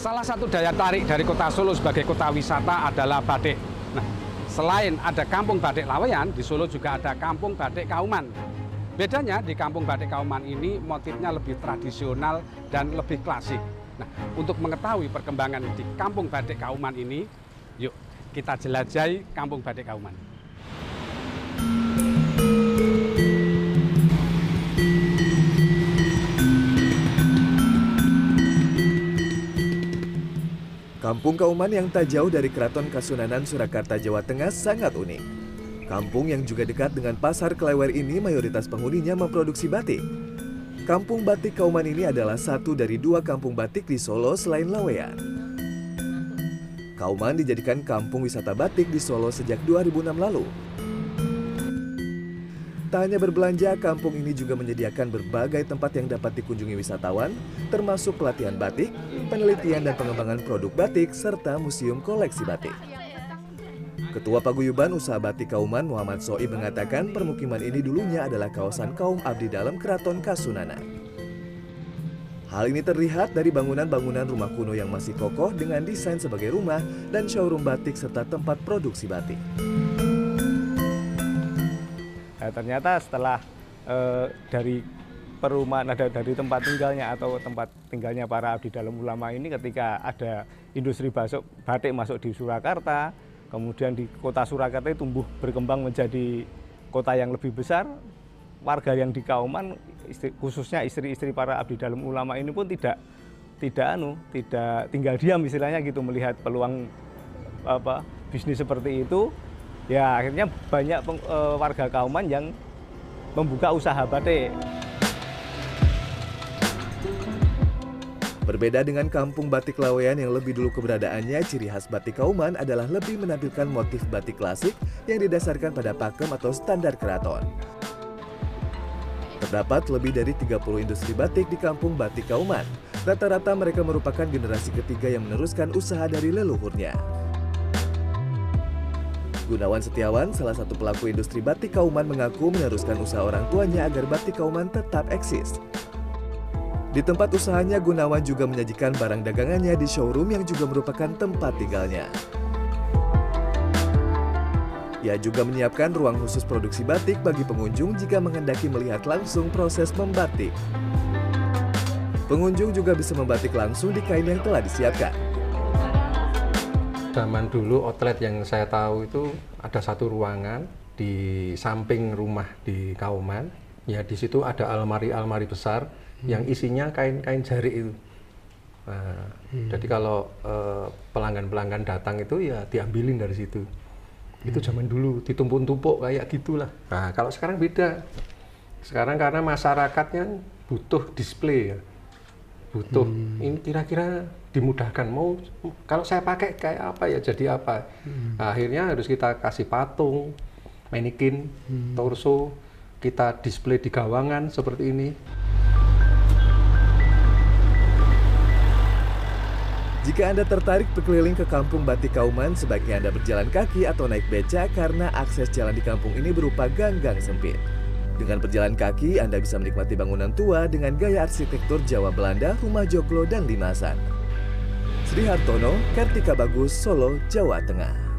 Salah satu daya tarik dari kota Solo sebagai kota wisata adalah batik. Nah, selain ada kampung batik Laweyan, di Solo juga ada kampung batik Kauman. Bedanya di kampung batik Kauman ini motifnya lebih tradisional dan lebih klasik. Nah, untuk mengetahui perkembangan di kampung batik Kauman ini, yuk kita jelajahi kampung batik Kauman. Kampung Kauman yang tak jauh dari Keraton Kasunanan Surakarta, Jawa Tengah sangat unik. Kampung yang juga dekat dengan pasar Klewer ini mayoritas penghuninya memproduksi batik. Kampung Batik Kauman ini adalah satu dari dua kampung batik di Solo selain Laweyan. Kauman dijadikan kampung wisata batik di Solo sejak 2006 lalu. Tak hanya berbelanja, kampung ini juga menyediakan berbagai tempat yang dapat dikunjungi wisatawan, termasuk pelatihan batik, penelitian dan pengembangan produk batik, serta museum koleksi batik. Ketua Paguyuban Usaha Batik Kauman Muhammad Soib mengatakan permukiman ini dulunya adalah kawasan kaum abdi dalam Keraton Kasunanan. Hal ini terlihat dari bangunan-bangunan rumah kuno yang masih kokoh dengan desain sebagai rumah dan showroom batik serta tempat produksi batik. Nah, ternyata setelah eh, dari perumahan ada dari tempat tinggalnya atau tempat tinggalnya para abdi dalam ulama ini ketika ada industri basuk, batik masuk di Surakarta, kemudian di kota Surakarta tumbuh berkembang menjadi kota yang lebih besar, warga yang di Kauman istri, khususnya istri-istri para abdi dalam ulama ini pun tidak tidak anu tidak tinggal diam istilahnya gitu melihat peluang apa bisnis seperti itu ya akhirnya banyak peng, e, warga Kauman yang membuka usaha batik. Berbeda dengan kampung batik Laweyan yang lebih dulu keberadaannya, ciri khas batik Kauman adalah lebih menampilkan motif batik klasik yang didasarkan pada pakem atau standar keraton. Terdapat lebih dari 30 industri batik di kampung batik Kauman. Rata-rata mereka merupakan generasi ketiga yang meneruskan usaha dari leluhurnya. Gunawan Setiawan, salah satu pelaku industri batik Kauman mengaku meneruskan usaha orang tuanya agar batik Kauman tetap eksis. Di tempat usahanya, Gunawan juga menyajikan barang dagangannya di showroom yang juga merupakan tempat tinggalnya. Ia juga menyiapkan ruang khusus produksi batik bagi pengunjung jika menghendaki melihat langsung proses membatik. Pengunjung juga bisa membatik langsung di kain yang telah disiapkan. Zaman dulu outlet yang saya tahu itu ada satu ruangan di samping rumah di Kauman. Ya di situ ada almari-almari besar hmm. yang isinya kain-kain jari itu. Nah, hmm. Jadi kalau pelanggan-pelanggan uh, datang itu ya diambilin dari situ. Hmm. Itu zaman dulu ditumpuk-tumpuk kayak gitulah. Nah kalau sekarang beda. Sekarang karena masyarakatnya butuh display ya, butuh hmm. ini kira-kira dimudahkan mau kalau saya pakai kayak apa ya jadi apa. Hmm. Nah, akhirnya harus kita kasih patung, manikin, hmm. torso, kita display di gawangan seperti ini. Jika Anda tertarik berkeliling ke kampung Batik Kauman, sebaiknya Anda berjalan kaki atau naik beca karena akses jalan di kampung ini berupa gang-gang sempit. Dengan berjalan kaki, Anda bisa menikmati bangunan tua dengan gaya arsitektur Jawa Belanda, rumah joglo, dan limasan. Sri Hartono, Kartika Bagus, Solo, Jawa Tengah.